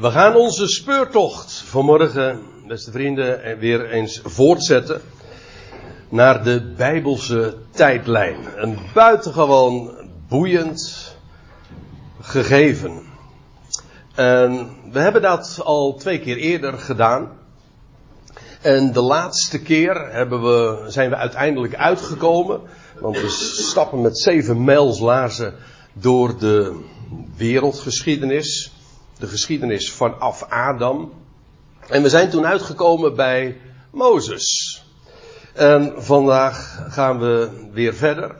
We gaan onze speurtocht vanmorgen, beste vrienden, weer eens voortzetten naar de Bijbelse tijdlijn. Een buitengewoon boeiend gegeven. En we hebben dat al twee keer eerder gedaan. En de laatste keer hebben we, zijn we uiteindelijk uitgekomen. Want we stappen met zeven mijls laarzen door de wereldgeschiedenis de geschiedenis vanaf Adam. En we zijn toen uitgekomen bij Mozes. En vandaag gaan we weer verder.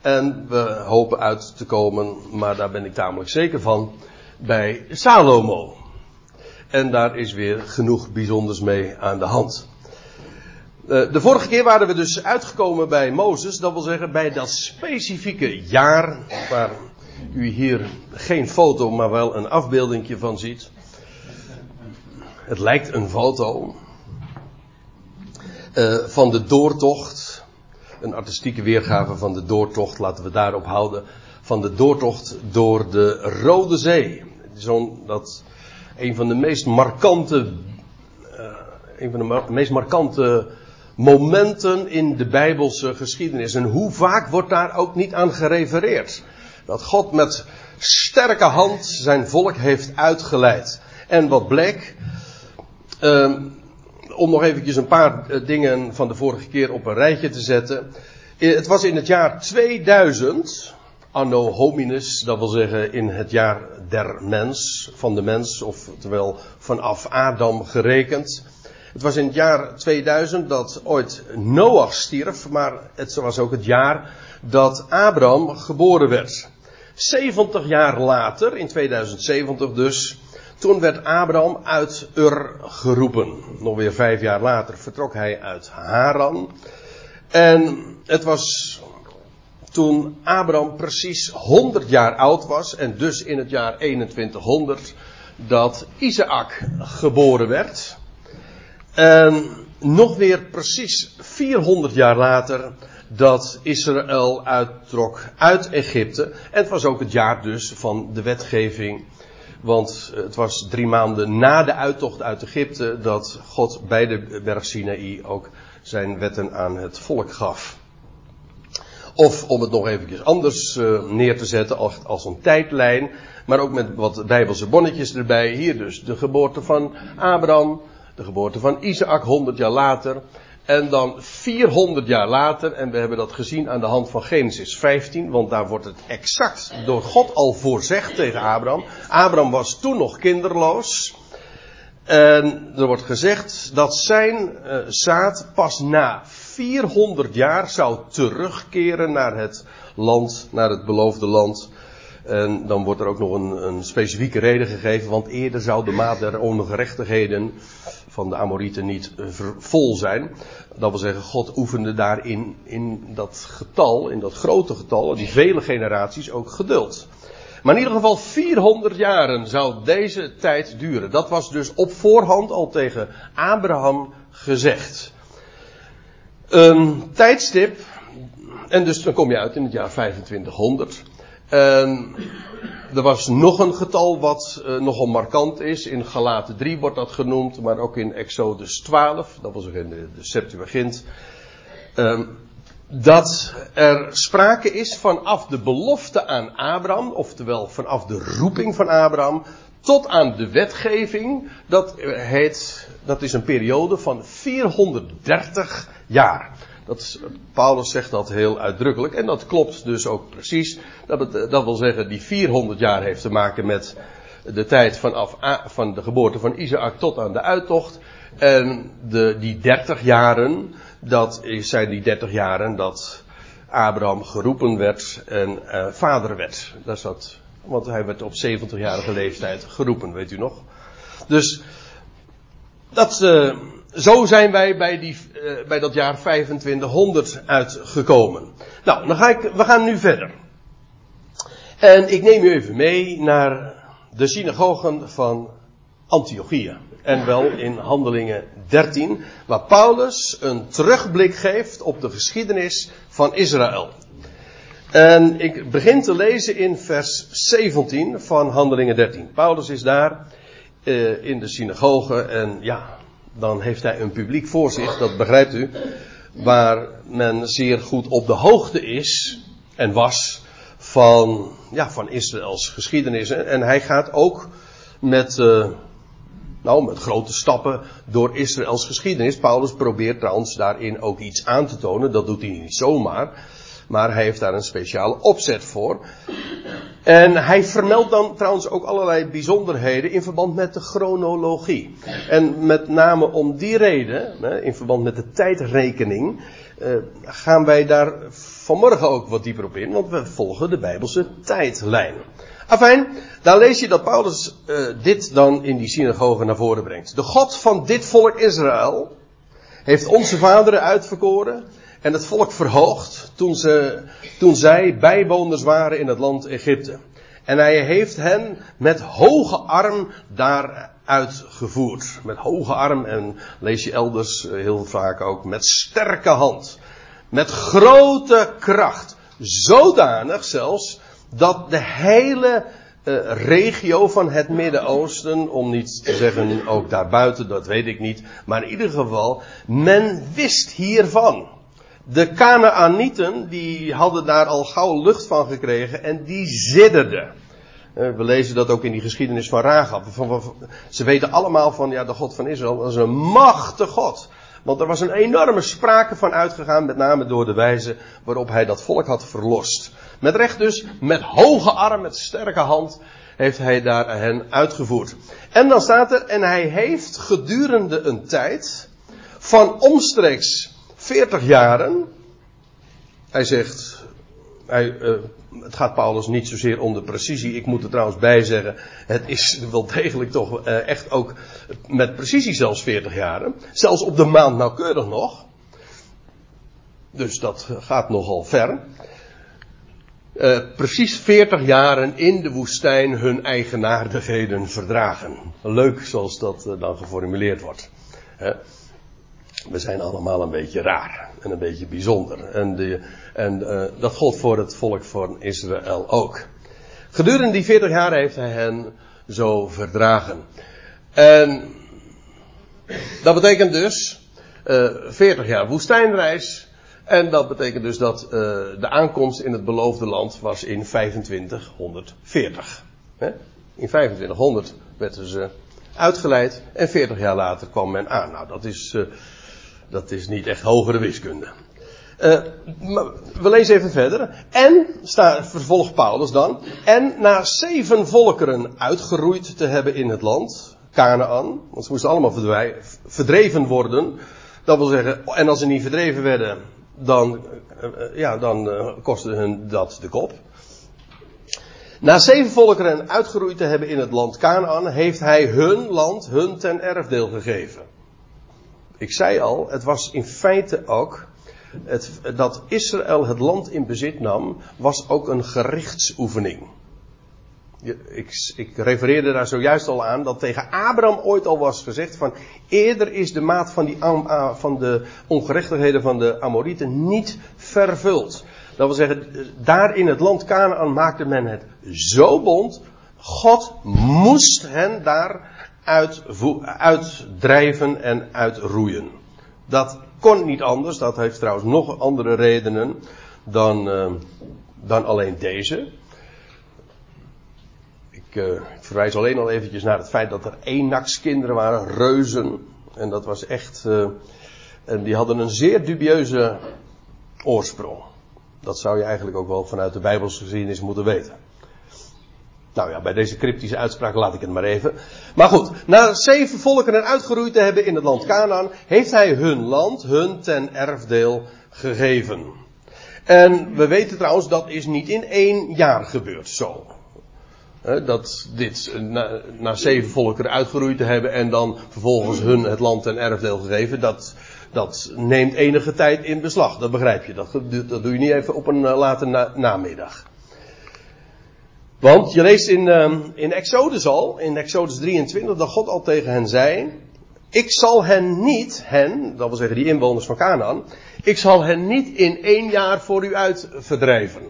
En we hopen uit te komen, maar daar ben ik tamelijk zeker van, bij Salomo. En daar is weer genoeg bijzonders mee aan de hand. Eh, de vorige keer waren we dus uitgekomen bij Mozes, dat wil zeggen bij dat specifieke jaar waar u hier geen foto, maar wel een afbeelding van ziet. Het lijkt een foto uh, van de doortocht. Een artistieke weergave van de doortocht, laten we daarop houden. Van de doortocht door de Rode Zee. Zo'n, dat, een van de meest markante, uh, een van de meest markante momenten in de Bijbelse geschiedenis. En hoe vaak wordt daar ook niet aan gerefereerd? Dat God met sterke hand zijn volk heeft uitgeleid. En wat bleek, uh, om nog eventjes een paar eh, dingen van de vorige keer op een rijtje te zetten. Eh, het was in het jaar 2000, anno hominis, dat wil zeggen in het jaar der mens, van de mens, oftewel vanaf Adam gerekend. Het was in het jaar 2000 dat ooit Noach stierf, maar het was ook het jaar dat Abraham geboren werd. 70 jaar later, in 2070 dus, toen werd Abraham uit Ur geroepen. Nog weer vijf jaar later vertrok hij uit Haran. En het was toen Abraham precies 100 jaar oud was, en dus in het jaar 2100, dat Isaac geboren werd. En nog weer precies 400 jaar later dat Israël uittrok uit Egypte. En het was ook het jaar dus van de wetgeving. Want het was drie maanden na de uittocht uit Egypte dat God bij de berg Sinaï ook zijn wetten aan het volk gaf. Of om het nog eventjes anders uh, neer te zetten als, als een tijdlijn. Maar ook met wat bijbelse bonnetjes erbij. Hier dus de geboorte van Abraham. De geboorte van Isaac 100 jaar later. En dan 400 jaar later, en we hebben dat gezien aan de hand van Genesis 15, want daar wordt het exact door God al voorzegd tegen Abraham. Abraham was toen nog kinderloos. En er wordt gezegd dat zijn uh, zaad pas na 400 jaar zou terugkeren naar het land, naar het beloofde land. En dan wordt er ook nog een, een specifieke reden gegeven, want eerder zou de maat der ongerechtigheden van de Amorieten niet vol zijn. Dat wil zeggen, God oefende daarin, in dat getal, in dat grote getal, die vele generaties ook geduld. Maar in ieder geval 400 jaren zou deze tijd duren. Dat was dus op voorhand al tegen Abraham gezegd. Een tijdstip, en dus dan kom je uit in het jaar 2500. En er was nog een getal wat uh, nogal markant is. In Galaten 3 wordt dat genoemd, maar ook in Exodus 12, dat was ook in de, Septuagint. Um, dat er sprake is vanaf de belofte aan Abraham, oftewel vanaf de roeping van Abraham, tot aan de wetgeving. Dat heet, dat is een periode van 430 jaar. Dat Paulus zegt dat heel uitdrukkelijk. En dat klopt dus ook precies. Dat, het, dat wil zeggen, die 400 jaar heeft te maken met de tijd vanaf van de geboorte van Isaac tot aan de uittocht. En de, die 30 jaren, dat zijn die 30 jaren dat Abraham geroepen werd en uh, vader werd. Dat is dat, want hij werd op 70-jarige leeftijd geroepen, weet u nog. Dus dat, uh, zo zijn wij bij, die, uh, bij dat jaar 2500 uitgekomen. Nou, dan ga ik, we gaan nu verder. En ik neem u even mee naar de synagogen van Antiochia. En wel in Handelingen 13, waar Paulus een terugblik geeft op de geschiedenis van Israël. En ik begin te lezen in vers 17 van Handelingen 13. Paulus is daar uh, in de synagoge. En ja, dan heeft hij een publiek voor zich, dat begrijpt u. Waar men zeer goed op de hoogte is en was van, ja, van Israëls geschiedenis. En hij gaat ook met, uh, nou, met grote stappen door Israëls geschiedenis. Paulus probeert trouwens daarin ook iets aan te tonen. Dat doet hij niet zomaar. Maar hij heeft daar een speciale opzet voor. En hij vermeldt dan trouwens ook allerlei bijzonderheden in verband met de chronologie. En met name om die reden, in verband met de tijdrekening, eh, gaan wij daar vanmorgen ook wat dieper op in, want we volgen de Bijbelse tijdlijn. Afijn, daar lees je dat Paulus uh, dit dan in die synagoge naar voren brengt. De God van dit volk Israël heeft onze vaderen uitverkoren en het volk verhoogd toen, ze, toen zij bijwoners waren in het land Egypte. En hij heeft hen met hoge arm daaruit gevoerd. Met hoge arm en lees je elders eh, heel vaak ook met sterke hand. Met grote kracht. Zodanig zelfs dat de hele uh, regio van het Midden-Oosten, om niet te zeggen ook daarbuiten, dat weet ik niet, maar in ieder geval, men wist hiervan. De Canaanieten, die hadden daar al gauw lucht van gekregen en die sidderden. Eh, we lezen dat ook in die geschiedenis van Rahab. Ze weten allemaal van, ja, de God van Israël, is een machtige God. Want er was een enorme sprake van uitgegaan, met name door de wijze waarop hij dat volk had verlost. Met recht dus, met hoge arm, met sterke hand, heeft hij daar hen uitgevoerd. En dan staat er, en hij heeft gedurende een tijd van omstreeks 40 jaren. Hij zegt, hij, uh, het gaat Paulus niet zozeer om de precisie. Ik moet er trouwens bij zeggen, het is wel degelijk toch uh, echt ook met precisie zelfs 40 jaren. Zelfs op de maand nauwkeurig nog. Dus dat gaat nogal ver. Uh, precies 40 jaren in de woestijn hun eigenaardigheden verdragen. Leuk zoals dat dan geformuleerd wordt. Hè? We zijn allemaal een beetje raar en een beetje bijzonder. En, de, en uh, dat gold voor het volk van Israël ook. Gedurende die 40 jaar heeft hij hen zo verdragen. En dat betekent dus uh, eh, 40 jaar woestijnreis. En dat betekent dus dat uh, de aankomst in het beloofde land was in 2540. Hè? In 2500 werden ze uitgeleid en 40 jaar later kwam men aan. Nou, dat is dat is niet echt hogere wiskunde. Uh, we lezen even verder. En, staat, vervolgt Paulus dan. En na zeven volkeren uitgeroeid te hebben in het land, Canaan, want ze moesten allemaal verdreven worden. Dat wil zeggen, en als ze niet verdreven werden, dan, uh, ja, dan kostte hun dat de kop. Na zeven volkeren uitgeroeid te hebben in het land Canaan, heeft hij hun land, hun ten erfdeel gegeven. Ik zei al, het was in feite ook. Het, dat Israël het land in bezit nam, was ook een gerichtsoefening. Ik, ik, refereerde daar zojuist al aan dat tegen Abraham ooit al was gezegd van eerder is de maat van, die, van de ongerechtigheden van de Amorieten niet vervuld. Dat wil zeggen, daar in het land Canaan maakte men het zo bond, God moest hen daar uitdrijven en uitroeien. Dat kon niet anders, dat heeft trouwens nog andere redenen dan, uh, dan alleen deze. Ik, uh, verwijs alleen al eventjes naar het feit dat er kinderen waren, reuzen. En dat was echt, uh, en die hadden een zeer dubieuze oorsprong. Dat zou je eigenlijk ook wel vanuit de Bijbelse geschiedenis moeten weten. Nou ja, bij deze cryptische uitspraak laat ik het maar even. Maar goed, na zeven volkeren uitgeroeid te hebben in het land Canaan, heeft hij hun land, hun ten erfdeel gegeven. En we weten trouwens, dat is niet in één jaar gebeurd zo. Dat dit na, zeven volkeren uitgeroeid te hebben en dan vervolgens hun het land ten erfdeel gegeven, dat, dat neemt enige tijd in beslag. Dat begrijp je. Dat, dat doe je niet even op een eh, late na, namiddag. Want je leest in, uh, in Exodus al, in Exodus 23, dat God al tegen hen zei: Ik zal hen niet, hen, dat wil zeggen die inwoners van Canaan, ik zal hen niet in één jaar voor u uit verdrijven.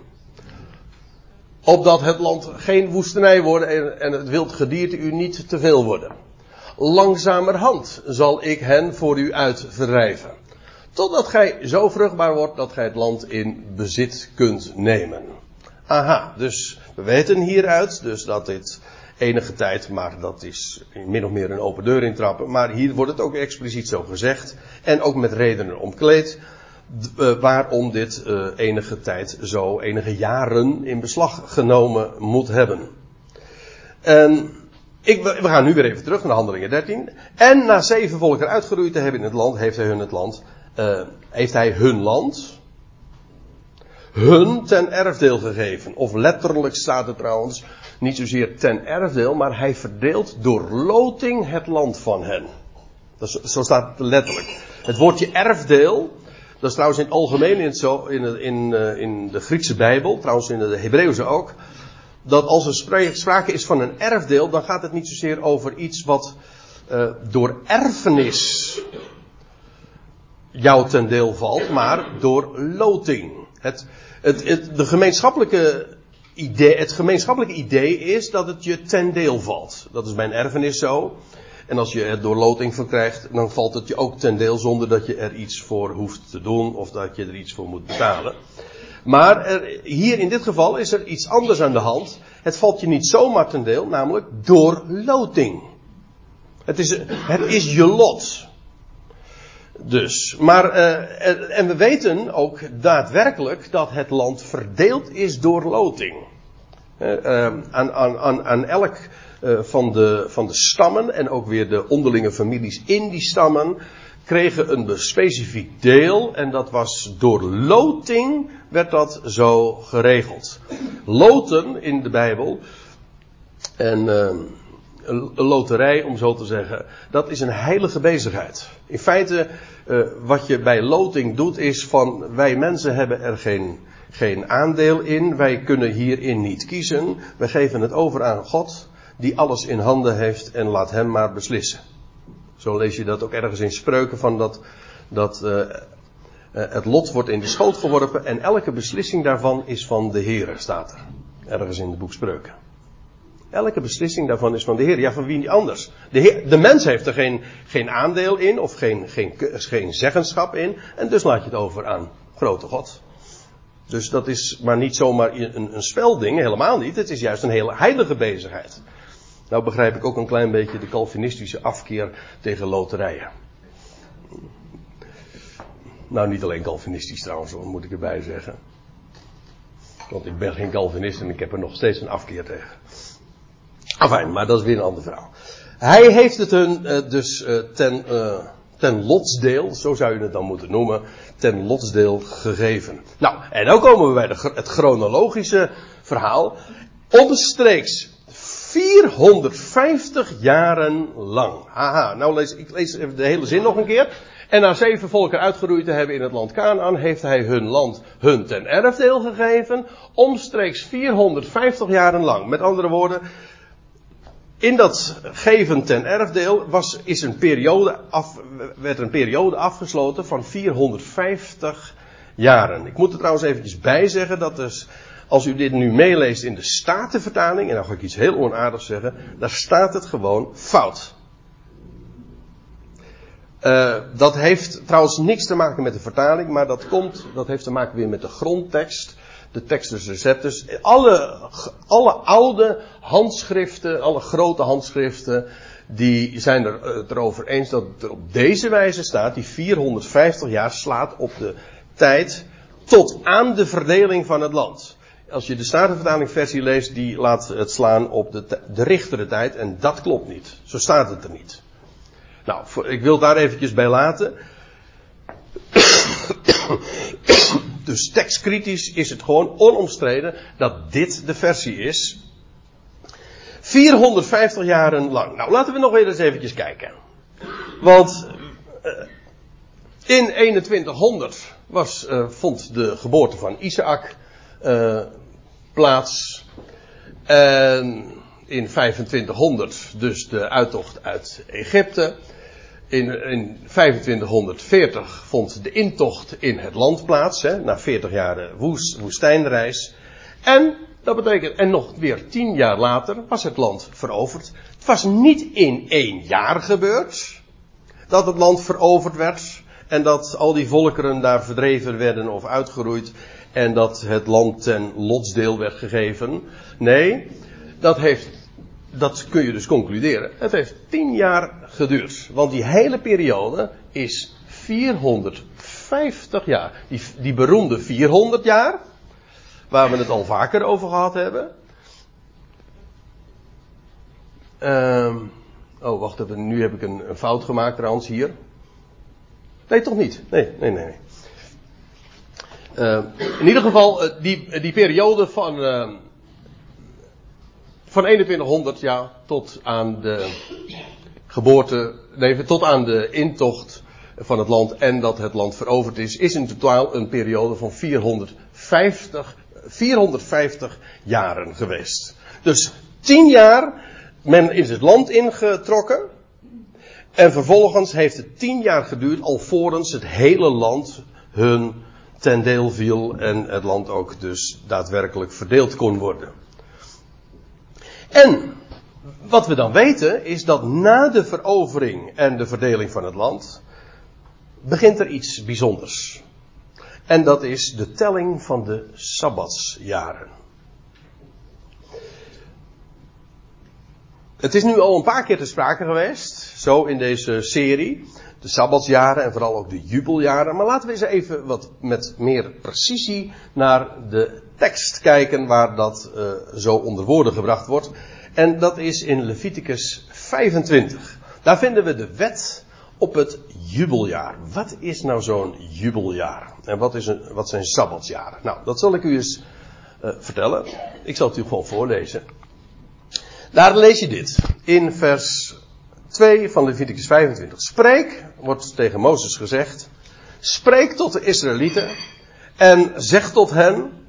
Opdat het land geen woestenij worden en, en het wild gedierte u niet te veel worden. Langzamerhand zal ik hen voor u uit verdrijven. Totdat gij zo vruchtbaar wordt dat gij het land in bezit kunt nemen. Aha, dus we weten hieruit dus dat dit enige tijd, maar dat is min of meer een open deur intrappen. Maar hier wordt het ook expliciet zo gezegd. En ook met redenen omkleed. Uh, waarom dit uh, enige tijd zo, enige jaren in beslag genomen moet hebben. En ik, we gaan nu weer even terug naar Handelingen 13. En na zeven volken uitgeroeid te hebben in het land, heeft hij hun het land, uh, heeft hij hun land, hun ten erfdeel gegeven. Of letterlijk staat het trouwens, niet zozeer ten erfdeel, maar hij verdeelt door loting het land van hen. Dat zo staat het letterlijk. Het woordje erfdeel, dat is trouwens in het algemeen in, zo, in, in, eh, in de Griekse Bijbel, trouwens in de Hebreeuwse ook, dat als er sprake is van een erfdeel, dan gaat het niet zozeer over iets wat uh, door erfenis jou ten deel valt, maar door loting. Het, het, het, de gemeenschappelijke idee, het gemeenschappelijke idee is dat het je ten deel valt. Dat is bij een erfenis zo. En als je het door loting verkrijgt, dan valt het je ook ten deel zonder dat je er iets voor hoeft te doen of dat je er iets voor moet betalen. Maar er, hier in dit geval is er iets anders aan de hand. Het valt je niet zomaar ten deel, namelijk door loting. Het is, het is je lot. Dus, maar, uh, en we weten ook daadwerkelijk dat het land verdeeld is door loting. Uh, aan, aan, aan elk uh, van, de, van de stammen en ook weer de onderlinge families in die stammen kregen een specifiek deel en dat was door loting werd dat zo geregeld. Loten in de Bijbel en een loterij, om zo te zeggen, dat is een heilige bezigheid. In feite, uh, wat je bij loting doet, is van wij mensen hebben er geen, geen aandeel in, wij kunnen hierin niet kiezen, wij geven het over aan God, die alles in handen heeft en laat hem maar beslissen. Zo lees je dat ook ergens in spreuken van dat, dat uh, het lot wordt in de schoot geworpen en elke beslissing daarvan is van de Heer, staat er. Ergens in het boek Spreuken. Elke beslissing daarvan is van de Heer. Ja, van wie anders? De, heer, de mens heeft er geen, geen aandeel in of geen, geen, geen zeggenschap in. En dus laat je het over aan grote God. Dus dat is maar niet zomaar een, een spelding, helemaal niet. Het is juist een hele heilige bezigheid. Nou begrijp ik ook een klein beetje de Calvinistische afkeer tegen loterijen. Nou, niet alleen Calvinistisch trouwens, moet ik erbij zeggen. Want ik ben geen Calvinist en ik heb er nog steeds een afkeer tegen. Enfin, maar dat is weer een ander verhaal. Hij heeft het hun uh, dus uh, ten, uh, ten lotsdeel, zo zou je het dan moeten noemen, ten lotsdeel gegeven. Nou, en dan komen we bij de, het chronologische verhaal. Omstreeks 450 jaren lang. Haha, nou lees ik lees even de hele zin nog een keer. En na zeven volken uitgeroeid te hebben in het land Canaan, heeft hij hun land hun ten erfdeel gegeven, omstreeks 450 jaren lang. Met andere woorden, in dat geven ten erfdeel was, is een periode af, werd een periode afgesloten van 450 jaren. Ik moet er trouwens eventjes bij zeggen dat dus, als u dit nu meeleest in de Statenvertaling, en dan ga ik iets heel onaardigs zeggen, daar staat het gewoon fout. Uh, dat heeft trouwens niks te maken met de vertaling, maar dat komt, dat heeft te maken weer met de grondtekst de Textus Receptus. Alle, alle oude handschriften, alle grote handschriften, die zijn er het erover eens dat het er op deze wijze staat, die 450 jaar slaat op de tijd tot aan de verdeling van het land. Als je de Statenvertaling versie leest, die laat het slaan op de, de richtere tijd en dat klopt niet. Zo staat het er niet. Nou, ik wil daar eventjes bij laten. Dus tekstkritisch is het gewoon onomstreden dat dit de versie is. 450 jaren lang. Nou, laten we nog weer eens eventjes kijken. Want uh, in 2100 was, uh, vond de geboorte van Isaac uh, plaats. En in 2500 dus de uittocht uit Egypte in, in 2540 vond de intocht in het land plaats, hè, na 40 jaar woest, woestijnreis. En Dat betekent, en nog weer tien jaar later was het land veroverd. Het was niet in één jaar gebeurd dat het land veroverd werd en dat al die volkeren daar verdreven werden of uitgeroeid en dat het land ten lotsdeel werd gegeven. Nee, dat heeft, dat kun je dus concluderen. Het heeft tien jaar geduurd. Want die hele periode is 450 jaar. Die, die beroemde 400 jaar, waar we het al vaker over gehad hebben. Uh, oh, wacht even, nu heb ik een, fout gemaakt trouwens hier. Nee, toch niet. Nee, nee, nee. Uh, in ieder geval, uh, die, die periode van, uh, van 2100 jaar tot aan de geboorte, nee, tot aan de intocht van het land en dat het land veroverd is, is in totaal een periode van 450, 450 jaren geweest. Dus 10 jaar, men is het land ingetrokken. En vervolgens heeft het 10 jaar geduurd alvorens het hele land hun ten deel viel en het land ook dus daadwerkelijk verdeeld kon worden. En wat we dan weten is dat na de verovering en de verdeling van het land begint er iets bijzonders. En dat is de telling van de sabbatsjaren. Het is nu al een paar keer te sprake geweest, zo in deze serie. De sabbatsjaren en vooral ook de jubeljaren. Maar laten we eens even wat met meer precisie naar de tekst kijken waar dat uh, zo onder woorden gebracht wordt. En dat is in Leviticus 25. Daar vinden we de wet op het jubeljaar. Wat is nou zo'n jubeljaar? En wat, is een, wat zijn sabbatsjaren? Nou, dat zal ik u eens uh, vertellen. Ik zal het u gewoon voorlezen. Daar lees je dit. In vers 2 van Leviticus 25. Spreek, wordt tegen Mozes gezegd. Spreek tot de Israëlieten. En zeg tot hen.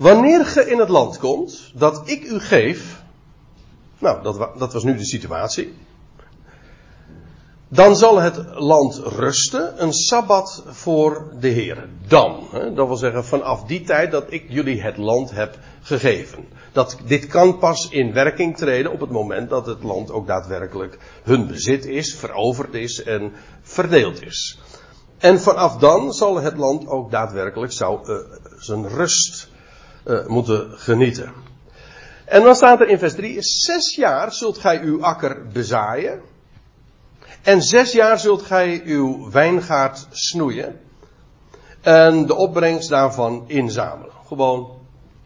Wanneer ge in het land komt dat ik u geef. Nou, dat, dat was nu de situatie. Dan zal het land rusten, een sabbat voor de Heer. Dan, hè, dat wil zeggen vanaf die tijd dat ik jullie het land heb gegeven. Dat, dit kan pas in werking treden op het moment dat het land ook daadwerkelijk hun bezit is, veroverd is en verdeeld is. En vanaf dan zal het land ook daadwerkelijk zou, uh, zijn rust uh, moeten genieten. En dan staat er in vers 3, zes jaar zult gij uw akker bezaaien. En zes jaar zult gij uw wijngaard snoeien. En de opbrengst daarvan inzamelen. Gewoon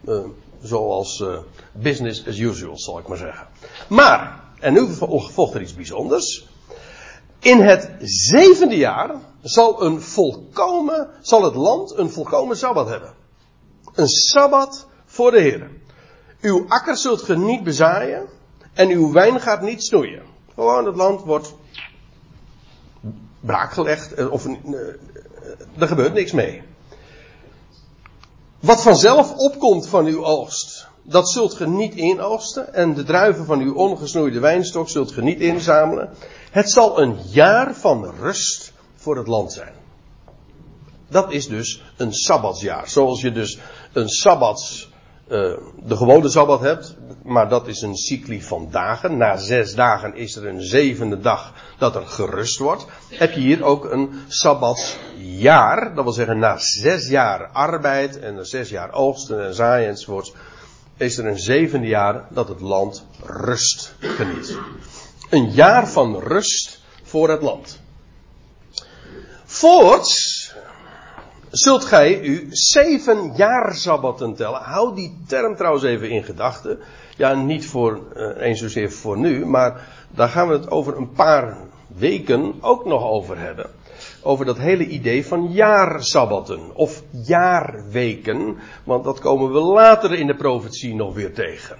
uh, zoals uh, business as usual, zal ik maar zeggen. Maar, en nu volgt er iets bijzonders. In het zevende jaar zal een volkomen, zal het land een volkomen sabbat hebben. Een sabbat voor de Heer. Uw akker zult ge niet bezaaien en uw wijn gaat niet snoeien. Gewoon het land wordt braakgelegd eh, of uh, er gebeurt niks mee. Wat vanzelf opkomt van uw oogst, dat zult ge niet inoogsten. En de druiven van uw ongesnoeide wijnstok zult ge niet inzamelen. Het zal een jaar van rust voor het land zijn. Dat is dus een sabbatsjaar. Zoals je dus een sabbats, uh, de gewone sabbat hebt, maar dat is een cycli van dagen. Na zes dagen is er een zevende dag dat er gerust wordt. Heb je hier ook een sabbatsjaar, dat wil zeggen na zes jaar arbeid en na zes jaar oogsten en zaaien enzovoorts, is er een zevende jaar dat het land rust geniet. Een jaar van rust voor het land. Voorts zult gij u zeven jaar sabbatten tellen. Hou die term trouwens even in gedachten. Ja, niet voor uh, eens zozeer voor nu, maar daar gaan we het over een paar weken ook nog over hebben. Over dat hele idee van jaarsabbatten of jaarweken, want dat komen we later in de profetie nog weer tegen.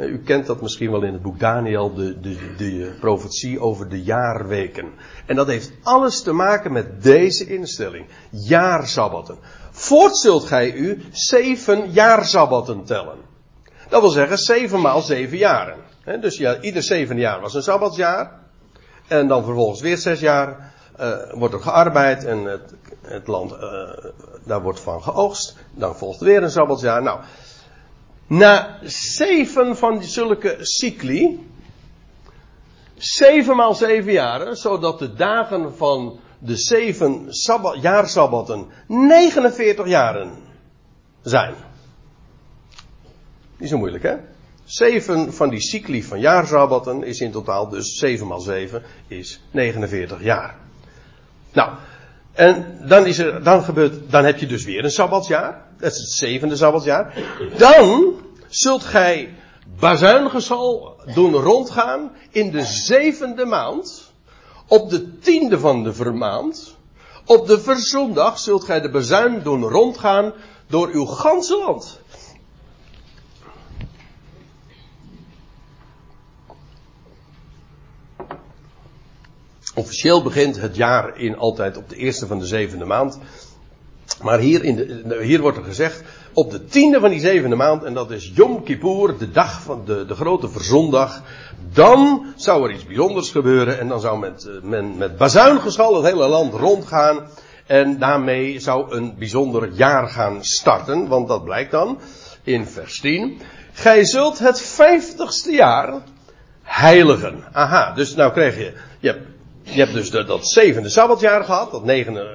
U kent dat misschien wel in het boek Daniel, de, de, de profetie over de jaarweken. En dat heeft alles te maken met deze instelling. Jaarsabbatten. Voort zult gij u zeven jaarsabbatten tellen. Dat wil zeggen zeven maal zeven jaren. dus ja, ieder zeven jaar was een sabbatsjaar. En dan vervolgens weer zes jaar uh, wordt er gearbeid en het, het land, uh, daar wordt van geoogst. Dan volgt weer een sabbatsjaar. Nou, Na zeven van zulke cycli, zeven maal zeven jaren, zodat de dagen van de zeven sabbat, jaarsabbatten 49 jaren zijn. Niet zo moeilijk, hè? Zeven van die cycli van jaarsabbatten is in totaal dus 7 maal 7 is 49 jaar. En dan, is er, dan, gebeurt, dan heb je dus weer een sabbatsjaar. Dat is het zevende sabbatsjaar. Dan zult gij bazuingesal doen rondgaan in de zevende maand. Op de tiende van de vermaand. Op de verzondag zult gij de bazuin doen rondgaan door uw ganse land. Officieel begint het jaar in altijd op de eerste van de zevende maand. Maar hier, in de, hier wordt er gezegd, op de tiende van die zevende maand, en dat is Yom Kippur, de dag van de, de grote verzondag, dan zou er iets bijzonders gebeuren en dan zou met, eh, men met bazuingeschal het hele land rondgaan en daarmee zou een bijzonder jaar gaan starten, want dat blijkt dan in vers 10. Gij zult het vijftigste jaar heiligen. Aha, dus nou krijg je, je je hebt dus dat, zevende sabbatjaar gehad, dat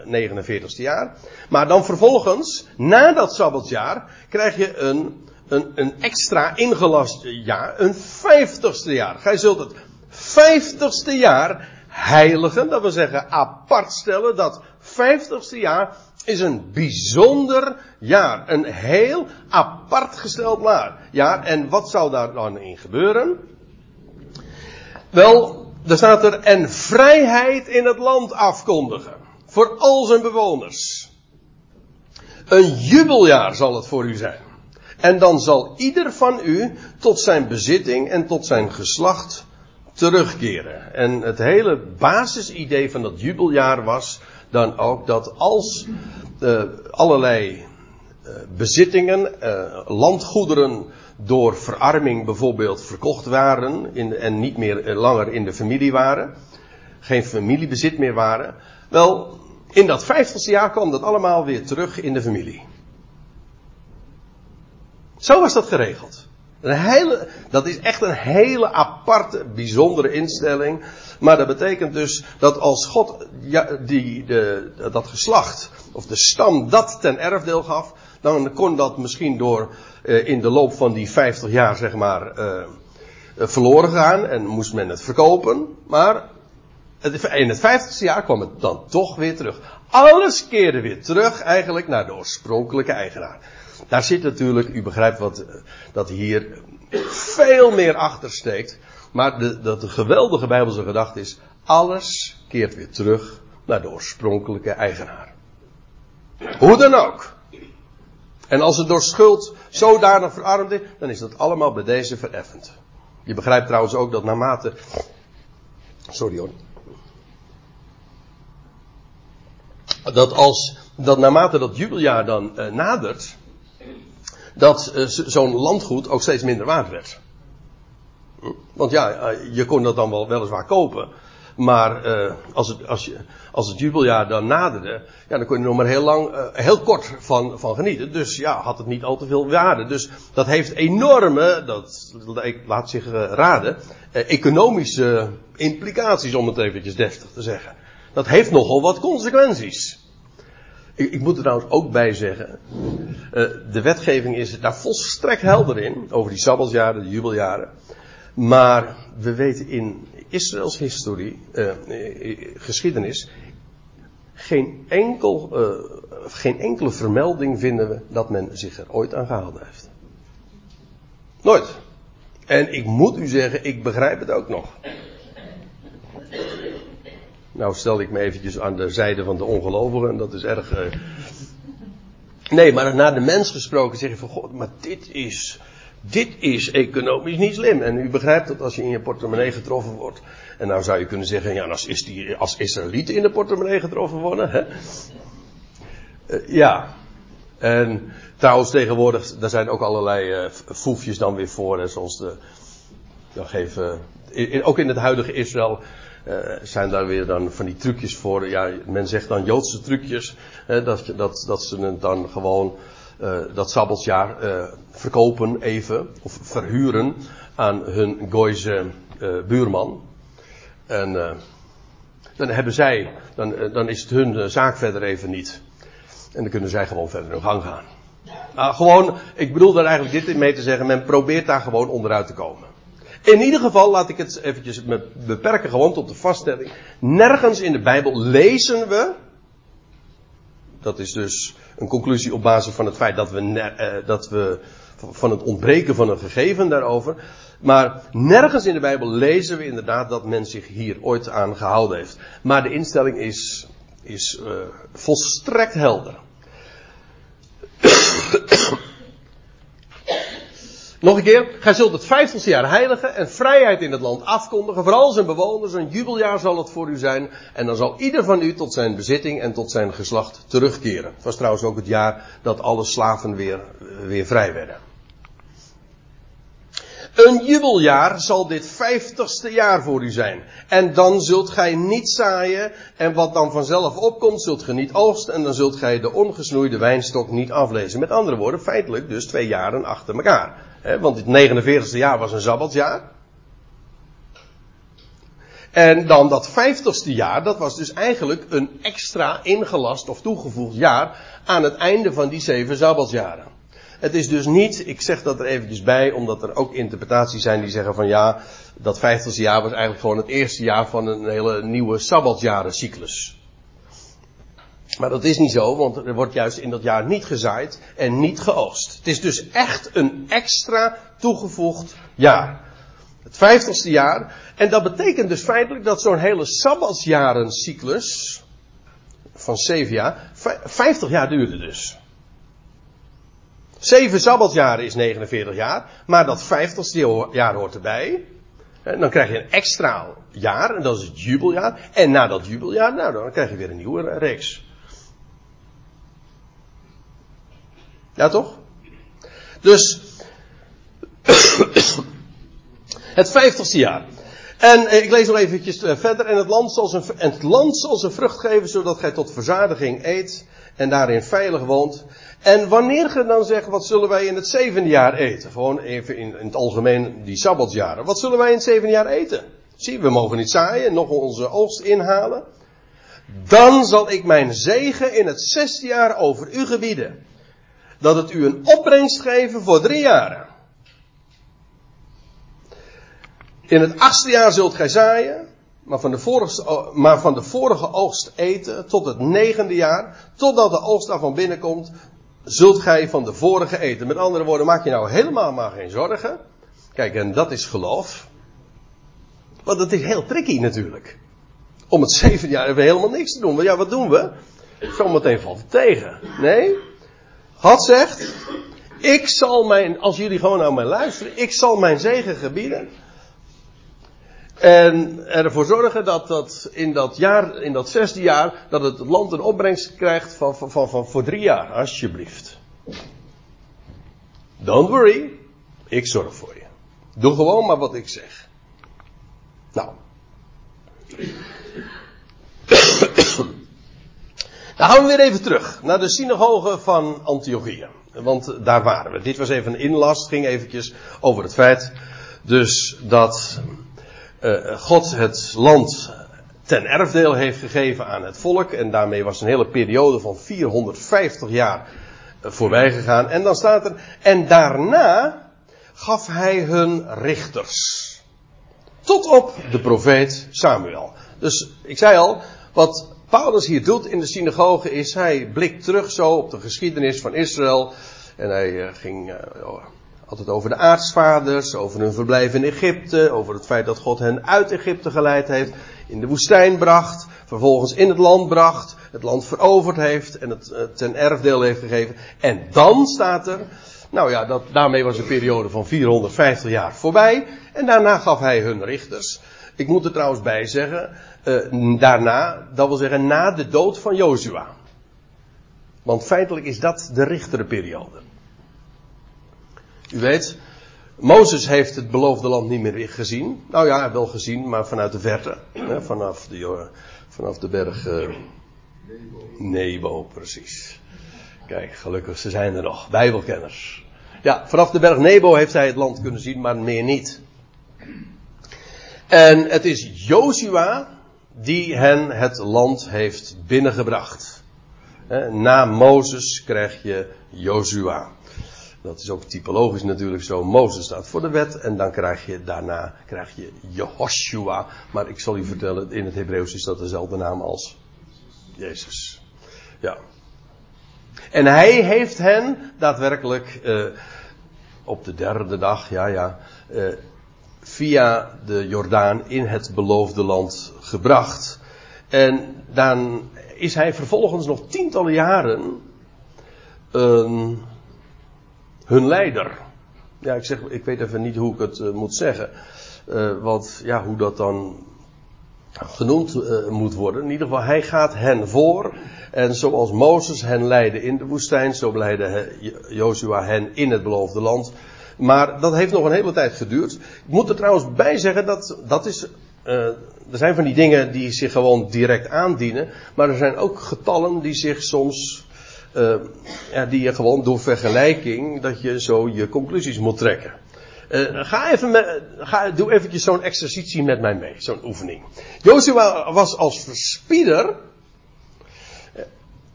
49ste jaar. Maar dan vervolgens, na dat sabbatjaar, krijg je een, een, een extra ingelast jaar, een vijftigste jaar. Gij zult het vijftigste jaar heiligen, dat wil zeggen apart stellen. Dat vijftigste jaar is een bijzonder jaar. Een heel apart gesteld jaar. En wat zou daar dan in gebeuren? Wel, daar staat er, en vrijheid in het land afkondigen. Voor al zijn bewoners. Een jubeljaar zal het voor u zijn. En dan zal ieder van u tot zijn bezitting en tot zijn geslacht terugkeren. En het hele basisidee van dat jubeljaar was dan ook dat als uh, allerlei uh, bezittingen, uh, landgoederen door verarming bijvoorbeeld verkocht waren in, en niet meer eh, langer in de familie waren, geen familiebezit meer waren, wel, in dat vijftigste jaar kwam dat allemaal weer terug in de familie. Zo was dat geregeld. Een hele, dat is echt een hele aparte, bijzondere instelling. Maar dat betekent dus dat als God die, de, dat geslacht, of de stam dat ten erfdeel gaf, dan kon dat misschien door uh, in de loop van die 50 jaar, zeg maar, uh, verloren gaan en moest men het verkopen. Maar in het 50ste jaar kwam het dan toch weer terug. Alles keerde weer terug eigenlijk naar de oorspronkelijke eigenaar. Daar zit natuurlijk, u begrijpt wat, dat hier veel meer achter steekt. Maar de, dat de geweldige Bijbelse gedachte is, alles keert weer terug naar de oorspronkelijke eigenaar. Hoe dan ook. En als het door schuld zodanig verarmd is, dan is dat allemaal bij deze vereffend. Je begrijpt trouwens ook dat naarmate. Sorry hoor. Dat als. Dat naarmate dat jubeljaar dan uh, nadert. Dat uh, zo'n landgoed ook steeds minder waard werd. Want ja, uh, je kon dat dan wel weliswaar kopen. Maar uh, als, het, als, je, als het jubeljaar dan naderde, ja, dan kon je er nog maar heel lang, uh, heel kort van, van genieten. Dus ja, had het niet al te veel waarde. Dus dat heeft enorme, dat laat zich uh, raden, economische implicaties om het eventjes deftig te zeggen. Dat heeft nogal wat consequenties. Ik, ik moet er trouwens ook bij zeggen, de wetgeving is daar volstrekt helder in, over die sabbatsjaren, de jubeljaren. Maar we weten in Israëls historie, uh, geschiedenis, geen, enkel, uh, geen enkele vermelding vinden we dat men zich er ooit aan gehouden heeft. Nooit. En ik moet u zeggen, ik begrijp het ook nog. Nou stel ik me eventjes aan de zijde van de ongelovigen, dat is erg. Nee, maar naar de mens gesproken zeg je van God, maar dit is dit is economisch niet slim. En u begrijpt dat als je in je portemonnee getroffen wordt. En nou zou je kunnen zeggen, ja, als, is die, als Israëlieten in de portemonnee getroffen worden. Hè? Uh, ja. En trouwens tegenwoordig, daar zijn ook allerlei uh, foefjes dan weer voor. Hè, zoals de, nog even, in, ook in het huidige Israël zijn daar weer dan van die trucjes voor. Ja, men zegt dan Joodse trucjes. Hè, dat, dat, dat ze dan gewoon dat sabbatsjaar verkopen even, of verhuren aan hun Gooise buurman. En dan hebben zij, dan, dan is het hun zaak verder even niet. En dan kunnen zij gewoon verder hun gang gaan. Uh, gewoon, ik bedoel daar eigenlijk dit mee te zeggen, men probeert daar gewoon onderuit te komen. In ieder geval laat ik het eventjes beperken gewoon tot de vaststelling. Nergens in de Bijbel lezen we, dat is dus een conclusie op basis van het feit dat we, dat we van het ontbreken van een gegeven daarover. Maar nergens in de Bijbel lezen we inderdaad dat men zich hier ooit aan gehouden heeft. Maar de instelling is, is uh, volstrekt helder. Nog een keer. Gij zult het vijftigste jaar heiligen en vrijheid in het land afkondigen. Voor al zijn bewoners. Een jubeljaar zal het voor u zijn. En dan zal ieder van u tot zijn bezitting en tot zijn geslacht terugkeren. Het was trouwens ook het jaar dat alle slaven weer, weer vrij werden. Een jubeljaar zal dit vijftigste jaar voor u zijn. En dan zult gij niet zaaien. En wat dan vanzelf opkomt, zult gij niet oogsten. En dan zult gij de ongesnoeide wijnstok niet aflezen. Met andere woorden, feitelijk dus twee jaren achter elkaar. want het 49ste jaar was een sabbatsjaar. En dan dat vijftigste jaar, dat was dus eigenlijk een extra ingelast of toegevoegd jaar aan het einde van die zeven sabbatsjaren. Het is dus niet, ik zeg dat er eventjes bij, omdat er ook interpretaties zijn die zeggen van ja, dat vijftigste jaar was eigenlijk gewoon het eerste jaar van een hele nieuwe sabbatjarencyclus. Maar dat is niet zo, want er wordt juist in dat jaar niet gezaaid en niet geoogst. Het is dus echt een extra toegevoegd jaar. Het vijftigste jaar. En dat betekent dus feitelijk dat zo'n hele sabbatsjarencyclus van zeven jaar, vijftig jaar duurde dus. Zeven sabbatjaren is 49 jaar, maar dat vijftigste jaar hoort erbij. En dan krijg je een extra jaar, en dat is het jubeljaar. En na dat jubeljaar, nou, dan krijg je weer een nieuwe reeks. Ja, toch? Dus, het vijftigste jaar. En eh, ik lees nog eventjes eh, verder. En het land, zal zijn, en het land zal zijn vrucht geven, zodat gij tot verzadiging eet en daarin veilig woont. En wanneer ge dan zegt, wat zullen wij in het zevende jaar eten? Gewoon even in, in het algemeen die sabbatsjaren. Wat zullen wij in het zevende jaar eten? Zie, we mogen niet zaaien, nog onze oogst inhalen. Dan zal ik mijn zegen in het zesde jaar over u gebieden. Dat het u een opbrengst geven voor drie jaren. In het achtste jaar zult gij zaaien, maar van, de vorige, maar van de vorige oogst eten tot het negende jaar, totdat de oogst daarvan binnenkomt, zult gij van de vorige eten. Met andere woorden, maak je nou helemaal maar geen zorgen. Kijk, en dat is geloof. Want het is heel tricky natuurlijk. Om het zeven jaar hebben we helemaal niks te doen. Maar ja, wat doen we? Zometeen valt het tegen. Nee. God zegt, ik zal mijn, als jullie gewoon naar mij luisteren, ik zal mijn zegen gebieden. En ervoor zorgen dat dat in dat jaar, in dat zesde jaar, dat het land een opbrengst krijgt van, van, van, van voor drie jaar, alsjeblieft. Don't worry, ik zorg voor je. Doe gewoon maar wat ik zeg. Nou. Dan gaan we weer even terug naar de synagoge van Antiochië. Want daar waren we. Dit was even een inlast, ging eventjes over het feit. Dus dat uh, God het land ten erfdeel heeft gegeven aan het volk. En daarmee was een hele periode van 450 jaar uh, voorbij gegaan. En dan staat er, en daarna gaf hij hun richters. Tot op de profeet Samuel. Dus ik zei al, wat Paulus hier doet in de synagoge is, hij blikt terug zo op de geschiedenis van Israël. En hij uh, ging altijd over de aartsvaders, over hun verblijf in Egypte, over het feit dat God hen uit Egypte geleid heeft, in de woestijn bracht, vervolgens in het land bracht, het land veroverd heeft en het eh, ten erfdeel heeft gegeven. En dan staat er, nou ja, dat, daarmee was een periode van 450 jaar voorbij. En daarna gaf hij hun richters. Ik moet er trouwens bij zeggen, uh, daarna, dat wil zeggen na de dood van Jozua. Want feitelijk is dat de richterperiode. U weet, Mozes heeft het beloofde land niet meer gezien. Nou ja, wel gezien, maar vanuit de verte. Hè, vanaf, de, vanaf de berg Nebo. Nebo, precies. Kijk, gelukkig, ze zijn er nog. Bijbelkenners. Ja, vanaf de berg Nebo heeft hij het land kunnen zien, maar meer niet. En het is Joshua die hen het land heeft binnengebracht. Na Mozes krijg je Joshua. Dat is ook typologisch natuurlijk zo. Mozes staat voor de wet en dan krijg je daarna krijg je Jehoshua. Maar ik zal u vertellen, in het Hebreeuws is dat dezelfde naam als Jezus. Ja. En hij heeft hen daadwerkelijk uh, op de derde dag, ja ja, uh, via de Jordaan in het beloofde land gebracht. En dan is hij vervolgens nog tientallen jaren uh, hun leider. Ja, ik, zeg, ik weet even niet hoe ik het uh, moet zeggen. Uh, ja, hoe dat dan genoemd uh, moet worden. In ieder geval, hij gaat hen voor. En zoals Mozes hen leidde in de woestijn, zo leidde Joshua hen in het beloofde land. Maar dat heeft nog een hele tijd geduurd. Ik moet er trouwens bij zeggen dat dat is. Er zijn van die dingen die zich gewoon direct aandienen. Maar er zijn ook getallen die zich soms. Uh, ja, die je gewoon door vergelijking. dat je zo je conclusies moet trekken. Uh, ga even met, ga, doe eventjes zo'n exercitie met mij mee, zo'n oefening. Joshua was als verspieder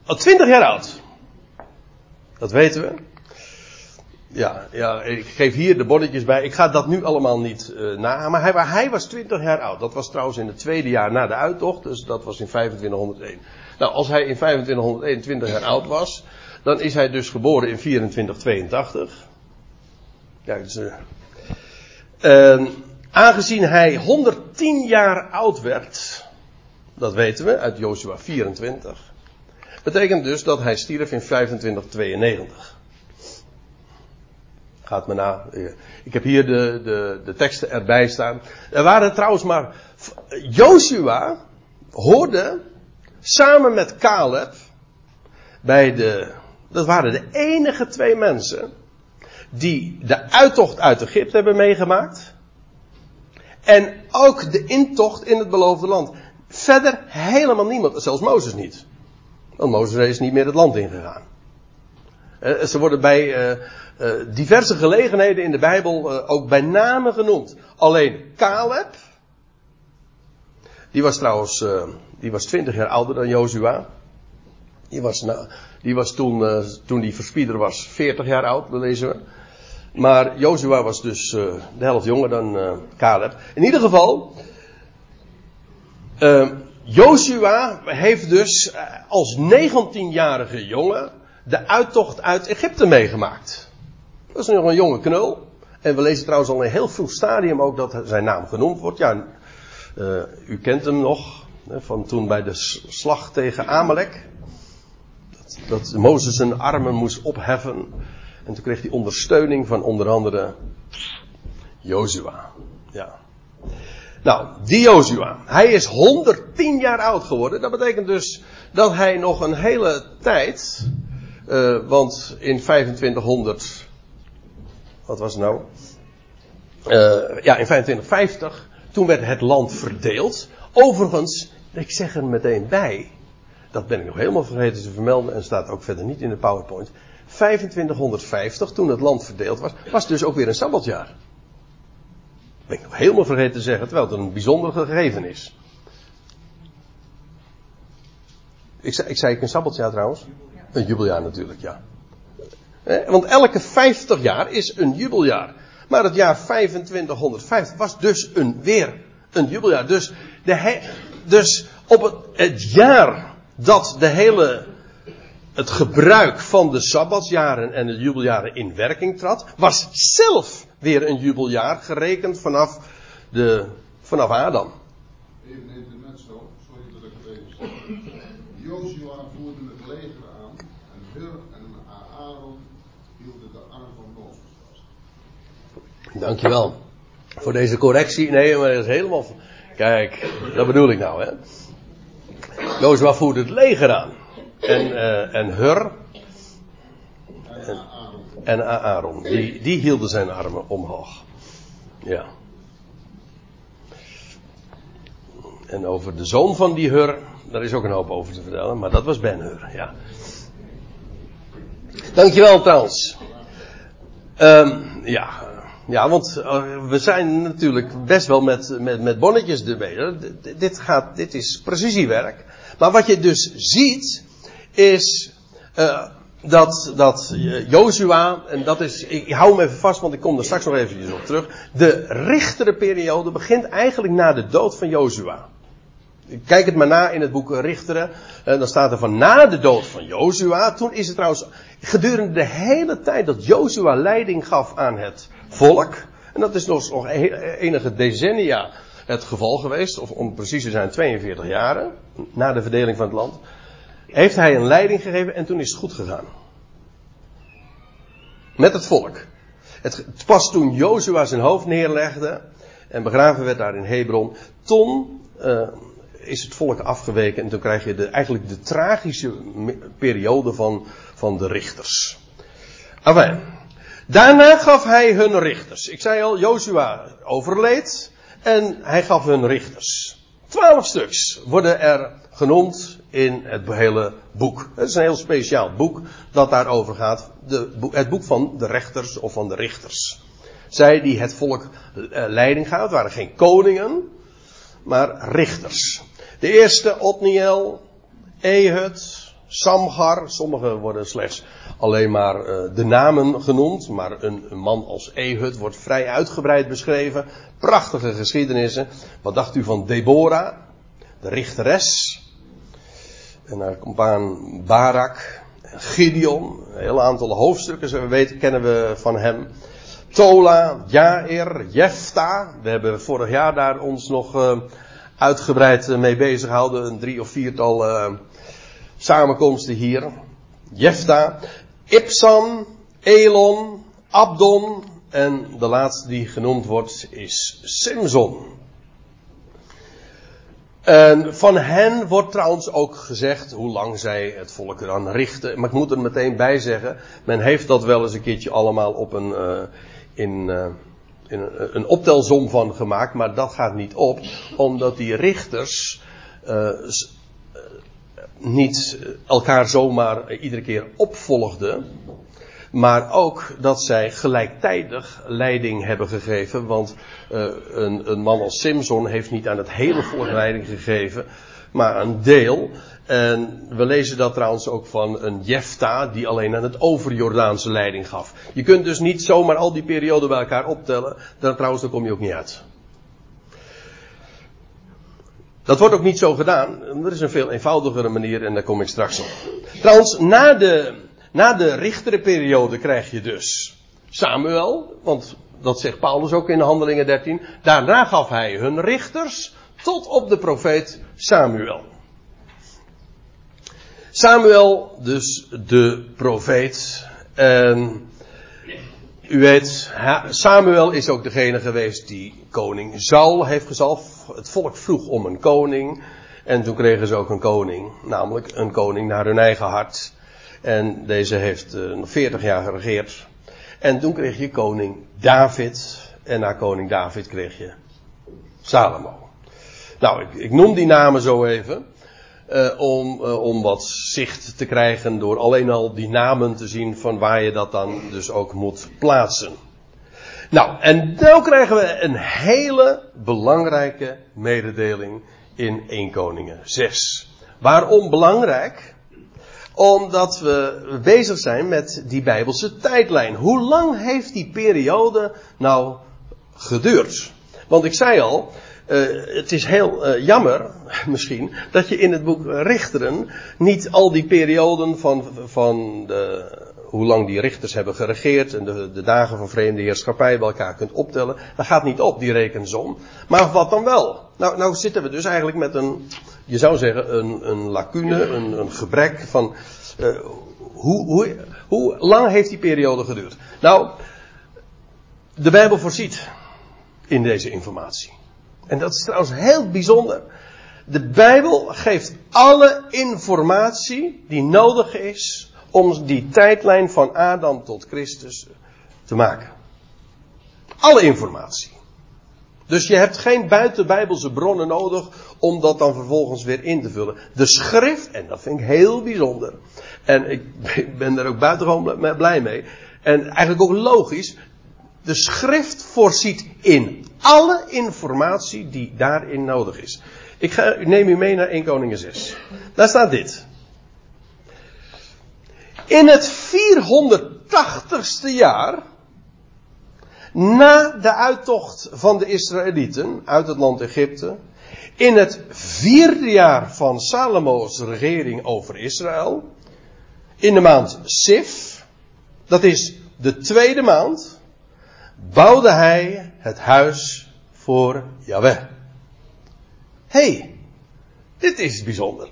al twintig jaar oud. Dat weten we. Ja, ja, ik geef hier de bonnetjes bij. Ik ga dat nu allemaal niet uh, na. Maar hij, hij, was 20 jaar oud. Dat was trouwens in het tweede jaar na de uittocht. Dus dat was in 2501. Nou, als hij in 2521 jaar oud was. Dan is hij dus geboren in 2482. Ja, dus, uh, uh, aangezien hij 110 jaar oud werd. Dat weten we uit Joshua 24. Betekent dus dat hij stierf in 2592. Gaat me na. Ik heb hier de, de, de teksten erbij staan. Er waren trouwens maar. Joshua hoorde samen met Caleb bij de. Dat waren de enige twee mensen die de uittocht uit Egypte hebben meegemaakt. En ook de intocht in het beloofde land. Verder helemaal niemand, zelfs Mozes niet. Want Mozes is niet meer het land ingegaan. Eh, ze worden bij uh, diverse gelegenheden in de Bijbel uh, ook bij name genoemd. Alleen Caleb, die was trouwens, uh, die was 20 jaar ouder dan Jozua. Die was, nou, die was toen, toen die verspieder was, 40 jaar oud, dat lezen we. Maar Jozua was dus de helft jonger dan Caleb. In ieder geval, Joshua heeft dus als 19-jarige jongen de uittocht uit Egypte meegemaakt. Dat is nog een jonge knul. En we lezen trouwens al in een heel vroeg stadium ook dat zijn naam genoemd wordt. Ja, uh, u kent hem nog. Van toen bij de slag tegen Amalek. Dat, dat Mozes zijn armen moest opheffen. En toen kreeg hij ondersteuning van onder andere Jozua. Ja. Nou, die Jozua. Hij is 110 jaar oud geworden. Dat betekent dus dat hij nog een hele tijd. Uh, want in 2500 wat was het nou? Uh, ja, in 2550. Toen werd het land verdeeld. Overigens, ik zeg er meteen bij. Dat ben ik nog helemaal vergeten te vermelden en staat ook verder niet in de PowerPoint. 2550, toen het land verdeeld was, was dus ook weer een sabbatjaar. Dat ben ik nog helemaal vergeten te zeggen, terwijl het een bijzonder gegeven is. Ik zei, ik zei een sabbatjaar trouwens? Een jubeljaar natuurlijk, ja. Want elke 50 jaar is een jubeljaar. Maar het jaar 2550 was dus een, weer een jubeljaar. Dus, de dus op het, jaar dat de hele, het gebruik van de sabbatsjaren en de jubeljaren in werking trad, was zelf weer een jubeljaar gerekend vanaf, de, vanaf Adam. Even net zo, sorry dat ik het even zeg. Joshua voerde het leger aan en Hur en Aaron hielden de arm van. Dankjewel. Voor deze correctie. Nee, maar dat is helemaal. Kijk, dat bedoel ik nou, hè. Jozua voerde het leger aan. En, uh, en Hur. En, en Aaron. Die, die hielden zijn armen omhoog. Ja. En over de zoon van die Hur, daar is ook een hoop over te vertellen, maar dat was Ben Hur, ja. Dankjewel trouwens. Um, ja, ja, want uh, we zijn natuurlijk best wel met, met, met bonnetjes erbij. Dit, gaat, dit is precisiewerk. Maar wat je dus ziet, is uh, dat, dat Joshua, en dat is, ik hou hem even vast, want ik kom er straks nog eventjes op terug. De richterenperiode begint eigenlijk na de dood van Joshua. Kijk het maar na in het boek Richteren. En dan staat er van na de dood van Jozua. Toen is het trouwens gedurende de hele tijd dat Jozua leiding gaf aan het volk. En dat is nog enige decennia het geval geweest. Of om precies te zijn 42 jaren. Na de verdeling van het land. Heeft hij een leiding gegeven en toen is het goed gegaan. Met het volk. Het, pas toen Jozua zijn hoofd neerlegde. En begraven werd daar in Hebron. Toen uh, is het volk afgeweken en toen krijg je de, eigenlijk de tragische periode van, van de richters. Enfin, daarna gaf hij hun richters. Ik zei al, Joshua overleed en hij gaf hun richters. Twaalf stuks worden er genoemd in het hele boek. Het is een heel speciaal boek dat daarover gaat. De, het boek van de rechters of van de richters. Zij die het volk eh, leiding gaven, waren geen koningen, maar richters. De eerste, Otniel, Ehud, Samgar. Sommige worden slechts alleen maar uh, de namen genoemd. Maar een, man als Ehud wordt vrij uitgebreid beschreven. Prachtige geschiedenissen. Wat dacht u van Deborah, de richteres? En haar compaan Barak, Gideon. Een heel aantal hoofdstukken, we weten, kennen we van hem. Tola, Jair, Jefta. We hebben vorig jaar daar ons nog uh, uitgebreid eh, mee bezighouden. Een drie of viertal uh, samenkomsten hier. Jefta, Ipsam, Elon, Abdon en de laatste die genoemd wordt is Simson. En van hen wordt trouwens ook gezegd hoe lang zij het volk eraan richten. Maar ik moet er meteen bij zeggen, men heeft dat wel eens een keertje allemaal op een, uh, in, een, een optelsom van gemaakt, maar dat gaat niet op, omdat die richters uh, niet elkaar zomaar iedere keer opvolgden, maar ook dat zij gelijktijdig leiding hebben gegeven, want een, een, man als Simson heeft niet aan het hele volk leiding gegeven, maar een deel. En we lezen dat trouwens ook van een Jefta die alleen aan het overjordaanse leiding gaf. Je kunt dus niet zomaar al die perioden bij elkaar optellen. Dan trouwens, dan kom je ook niet uit. Dat wordt ook niet zo gedaan. Er is een veel eenvoudigere manier en daar kom ik straks op. Trouwens, na de, na de richterenperiode krijg je dus Samuel. Want dat zegt Paulus ook in Handelingen 13. Daarna gaf hij hun richters tot op de profeet Samuel. Samuel, dus de profeet. En u weet, Samuel is ook degene geweest die koning Saul heeft gezalfd. Het volk vroeg om een koning. En toen kregen ze ook een koning. Namelijk een koning naar hun eigen hart. En deze heeft uh, nog 40 jaar geregeerd. En toen kreeg je koning David. En na koning David kreeg je Salomo. Nou, ik, ik noem die namen zo even. Uh, om, uh, om wat zicht te krijgen door alleen al die namen te zien van waar je dat dan dus ook moet plaatsen. Nou, en dan krijgen we een hele belangrijke mededeling in 1 Koningen 6. Waarom belangrijk? Omdat we bezig zijn met die Bijbelse tijdlijn. Hoe lang heeft die periode nou geduurd? Want ik zei al, uh, het is heel uh, jammer, misschien, dat je in het boek Richteren niet al die perioden van, van de, hoe lang die richters hebben geregeerd en de, de dagen van vreemde heerschappij bij elkaar kunt optellen. Dat gaat niet op, die rekensom. Maar wat dan wel? Nou, nou zitten we dus eigenlijk met een, je zou zeggen, een, een lacune, een, een gebrek van, uh, hoe, hoe, hoe lang heeft die periode geduurd? Nou, de Bijbel voorziet in deze informatie. En dat is trouwens heel bijzonder. De Bijbel geeft alle informatie die nodig is om die tijdlijn van Adam tot Christus te maken. Alle informatie. Dus je hebt geen buitenbijbelse bronnen nodig om dat dan vervolgens weer in te vullen. De schrift, en dat vind ik heel bijzonder. En ik ben er ook buitengewoon blij mee. En eigenlijk ook logisch. De schrift voorziet in alle informatie die daarin nodig is. Ik, ga, neem u mee naar 1 Koningen 6. Daar staat dit. In het 480ste jaar na de uittocht van de Israëlieten uit het land Egypte, in het vierde jaar van Salomo's regering over Israël, in de maand Sif, dat is de tweede maand, bouwde hij het huis voor Yahweh. hey, dit is bijzonder.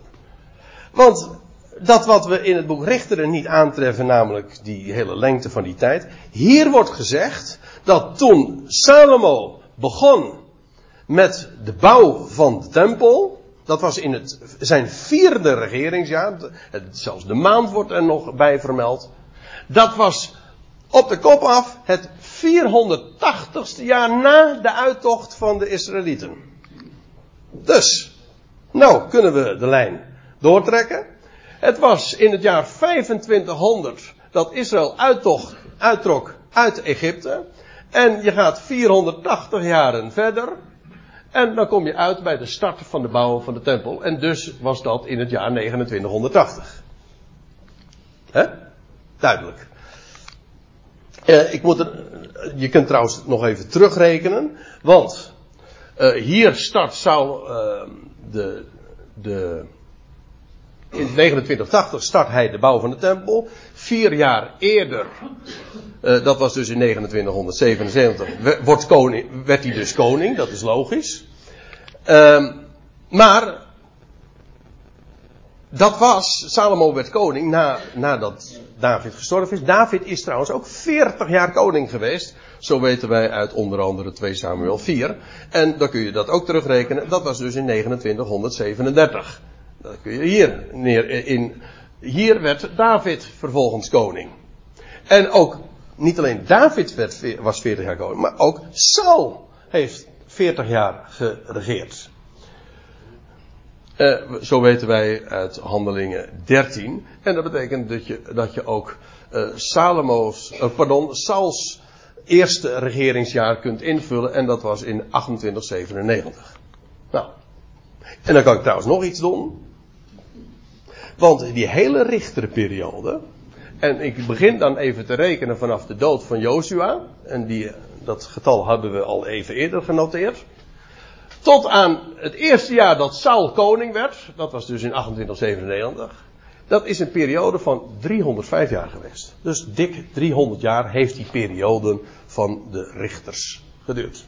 Want dat wat we in het boek Richteren niet aantreffen, namelijk die hele lengte van die tijd. Hier wordt gezegd dat toen Salomo begon met de bouw van de tempel. Dat was in het, zijn vierde regeringsjaar. zelfs de maand wordt er nog bij vermeld. Dat was op de kop af het 480ste jaar na de uittocht van de Israëlieten. Dus, nou kunnen we de lijn doortrekken. Het was in het jaar 2500 dat Israël uittocht, uittrok uit Egypte. En je gaat 480 jaren verder. En dan kom je uit bij de start van de bouw van de tempel. En dus was dat in het jaar 2980. Hè? Duidelijk. Eh, ik moet er, je kunt trouwens nog even terugrekenen. Want uh, hier start Saul uh, de, de in 2980 start hij de bouw van de tempel. Vier jaar eerder, uh, dat was dus in 2977, wordt koning, werd hij dus koning, dat is logisch. Uh, maar, dat was, Salomo werd koning na, nadat David gestorven is. David is trouwens ook 40 jaar koning geweest. Zo weten wij uit onder andere 2 Samuel 4. En dan kun je dat ook terugrekenen. Dat was dus in 2937. Dat kun je hier neer in. Hier werd David vervolgens koning. En ook, niet alleen David werd, was 40 jaar koning, maar ook Saul heeft 40 jaar geregeerd. Uh, zo weten wij uit Handelingen 13. En dat betekent dat je, dat je ook uh, Salomo's, uh, pardon, Sauls eerste regeringsjaar kunt invullen. En dat was in 2897. Nou. En dan kan ik trouwens nog iets doen. Want die hele richterperiode. En ik begin dan even te rekenen vanaf de dood van Jozua. En die, dat getal hadden we al even eerder genoteerd. Tot aan het eerste jaar dat Saul koning werd. Dat was dus in 2897. Dat is een periode van 305 jaar geweest. Dus dik 300 jaar heeft die periode van de richters geduurd.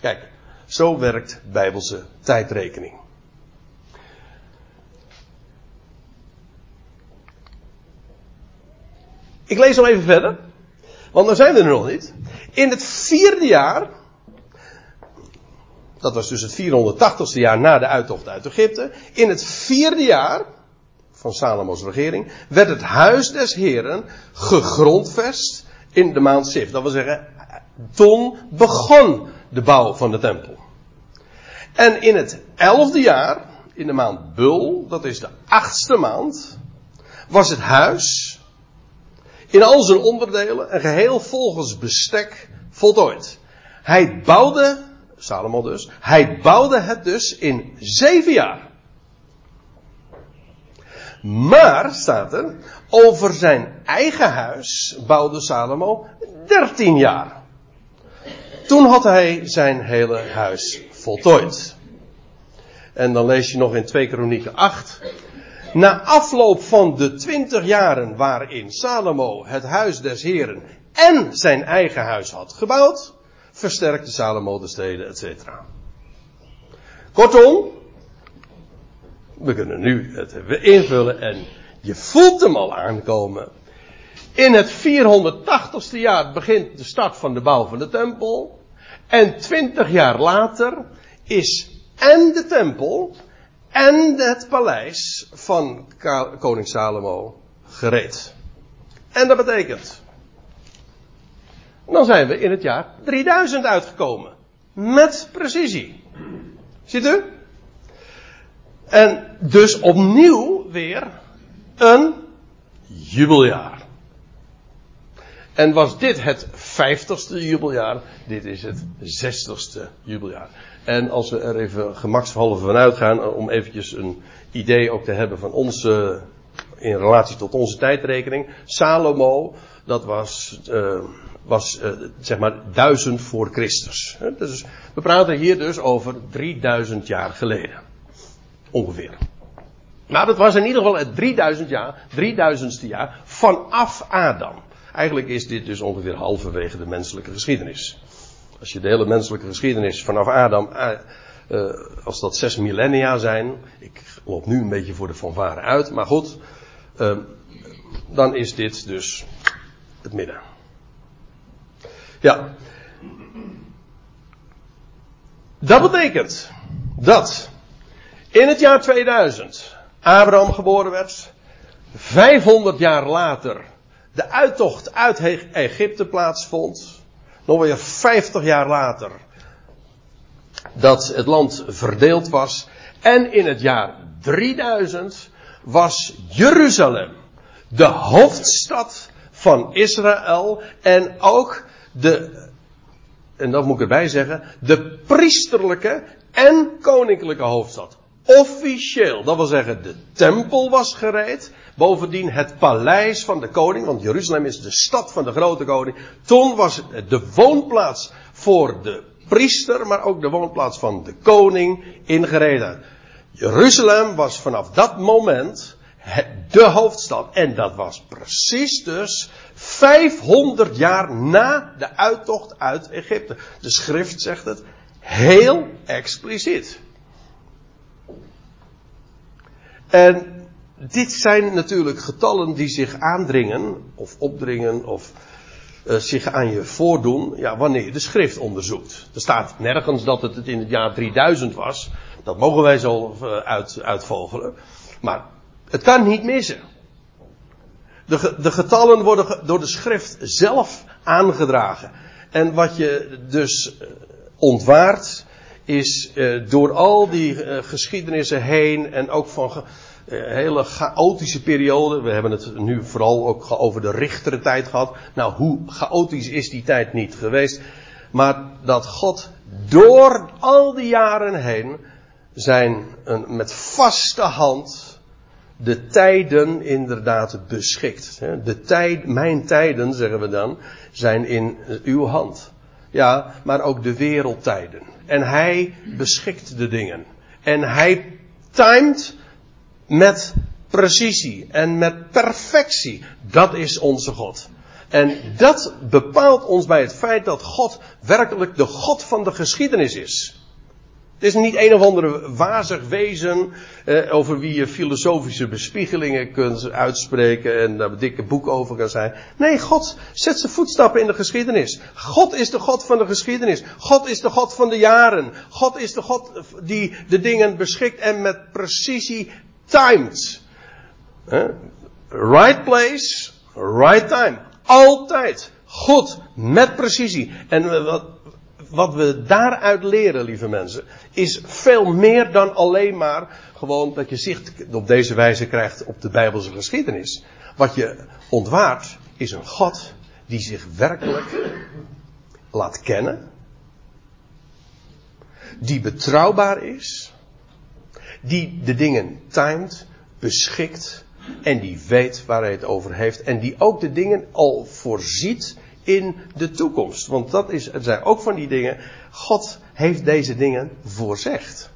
Kijk, zo werkt bijbelse tijdrekening. Ik lees nog even verder. Want dan zijn we er nog niet. In het vierde jaar. Dat was dus het 480ste jaar na de uittocht uit Egypte. In het vierde jaar van Salomo's regering werd het huis des Heren gegrondvest in de maand Sif. Dat wil zeggen, toen begon de bouw van de tempel. En in het elfde jaar, in de maand Bul, dat is de achtste maand, was het huis in al zijn onderdelen en geheel volgens bestek voltooid. Hij bouwde, Salomo dus, hij bouwde het dus in zeven jaar. Maar, staat er, over zijn eigen huis bouwde Salomo dertien jaar. Toen had hij zijn hele huis voltooid. En dan lees je nog in 2 Kronieken 8 na afloop van de twintig jaren waarin Salomo het huis des Heren en zijn eigen huis had gebouwd, versterkte Salomo de steden, etc. Kortom, we kunnen nu het invullen en je voelt hem al aankomen. In het 480ste jaar begint de start van de bouw van de tempel. En twintig jaar later is en de tempel en het paleis van koning Salomo gereed. En dat betekent, dan zijn we in het jaar 3000 uitgekomen. met precisie. Ziet u? En dus opnieuw weer een jubeljaar. En was dit het vijftigste jubeljaar? Dit is het zestigste jubeljaar. En als we er even gemakshalve van uitgaan, om eventjes een idee ook te hebben van onze, in relatie tot onze tijdrekening. Salomo, dat was, uh, was uh, zeg maar duizend voor Christus. Dus we praten hier dus over 3000 jaar geleden. Ongeveer. Maar dat was in ieder geval het 3000 jaar, 3000ste jaar vanaf Adam. Eigenlijk is dit dus ongeveer halverwege de menselijke geschiedenis. Als je de hele menselijke geschiedenis vanaf Adam, uh, als dat zes millennia zijn, ik loop nu een beetje voor de fanfare uit, maar goed, uh, dan is dit dus het midden. Ja. Dat betekent dat in het jaar 2000 Abraham geboren werd, 500 jaar later de uittocht uit Egypte plaatsvond, nog weer 50 jaar later dat het land verdeeld was en in het jaar 3000 was Jeruzalem de hoofdstad van Israël en ook de, en dat moet ik erbij zeggen, de priesterlijke en koninklijke hoofdstad. Officieel, dat wil zeggen, de tempel was gereed. Bovendien het paleis van de koning, want Jeruzalem is de stad van de grote koning. Toen was de woonplaats voor de priester, maar ook de woonplaats van de koning ingereden. Jeruzalem was vanaf dat moment de hoofdstad. En dat was precies dus 500 jaar na de uittocht uit Egypte. De schrift zegt het heel expliciet. En dit zijn natuurlijk getallen die zich aandringen, of opdringen, of uh, zich aan je voordoen, ja, wanneer je de schrift onderzoekt. Er staat nergens dat het in het jaar 3000 was. Dat mogen wij zo uh, uit, uitvogelen. Maar het kan niet missen. De, de getallen worden door de schrift zelf aangedragen. En wat je dus uh, ontwaart, is uh, door al die uh, geschiedenissen heen en ook van hele chaotische perioden. We hebben het nu vooral ook over de richtere tijd gehad. Nou, hoe chaotisch is die tijd niet geweest? Maar dat God door al die jaren heen zijn een, met vaste hand de tijden inderdaad beschikt. De tijd, mijn tijden, zeggen we dan, zijn in uw hand. Ja, maar ook de wereldtijden. En hij beschikt de dingen. En hij timed met precisie en met perfectie. Dat is onze God. En dat bepaalt ons bij het feit dat God werkelijk de God van de geschiedenis is. Is niet een of andere wazig wezen eh, over wie je filosofische bespiegelingen kunt uitspreken en daar dikke boek over kan zijn. Nee, God zet zijn voetstappen in de geschiedenis. God is de God van de geschiedenis. God is de God van de jaren. God is de God die de dingen beschikt en met precisie timed. Right place, right time. Altijd. Goed, met precisie. En wat, wat we daaruit leren, lieve mensen, is veel meer dan alleen maar gewoon dat je zicht op deze wijze krijgt op de Bijbelse geschiedenis. Wat je ontwaart is een God die zich werkelijk laat kennen, die betrouwbaar is, die de dingen timed, beschikt en die weet waar hij het over heeft en die ook de dingen al voorziet in de toekomst. Want dat is, het zijn ook van die dingen. God heeft deze dingen voorzegd.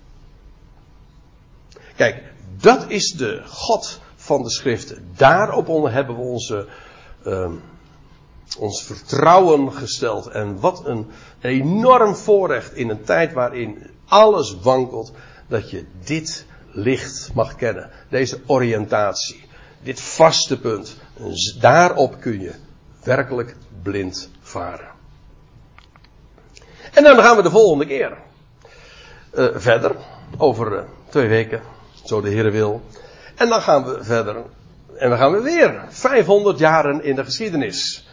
Kijk, dat is de God van de schriften. Daarop hebben we onze, uh, ons vertrouwen gesteld. En wat een enorm voorrecht in een tijd waarin alles wankelt. Dat je dit licht mag kennen. Deze oriëntatie. Dit vaste punt. Daarop kun je werkelijk blind varen. En dan gaan we de volgende keer uh, verder. Over uh, twee weken, zo de Heer wil. En dan gaan we verder. En dan gaan we weer 500 jaren in de geschiedenis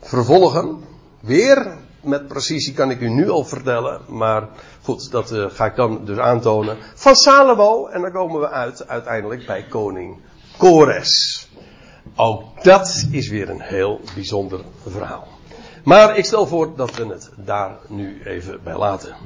vervolgen. Weer met precisie kan ik u nu al vertellen, maar goed, dat uh, ga ik dan dus aantonen. Van Salomo, en dan komen we uit uiteindelijk bij koning Kores. Ook dat is weer een heel bijzonder verhaal. Maar ik stel voor dat we het daar nu even bij laten.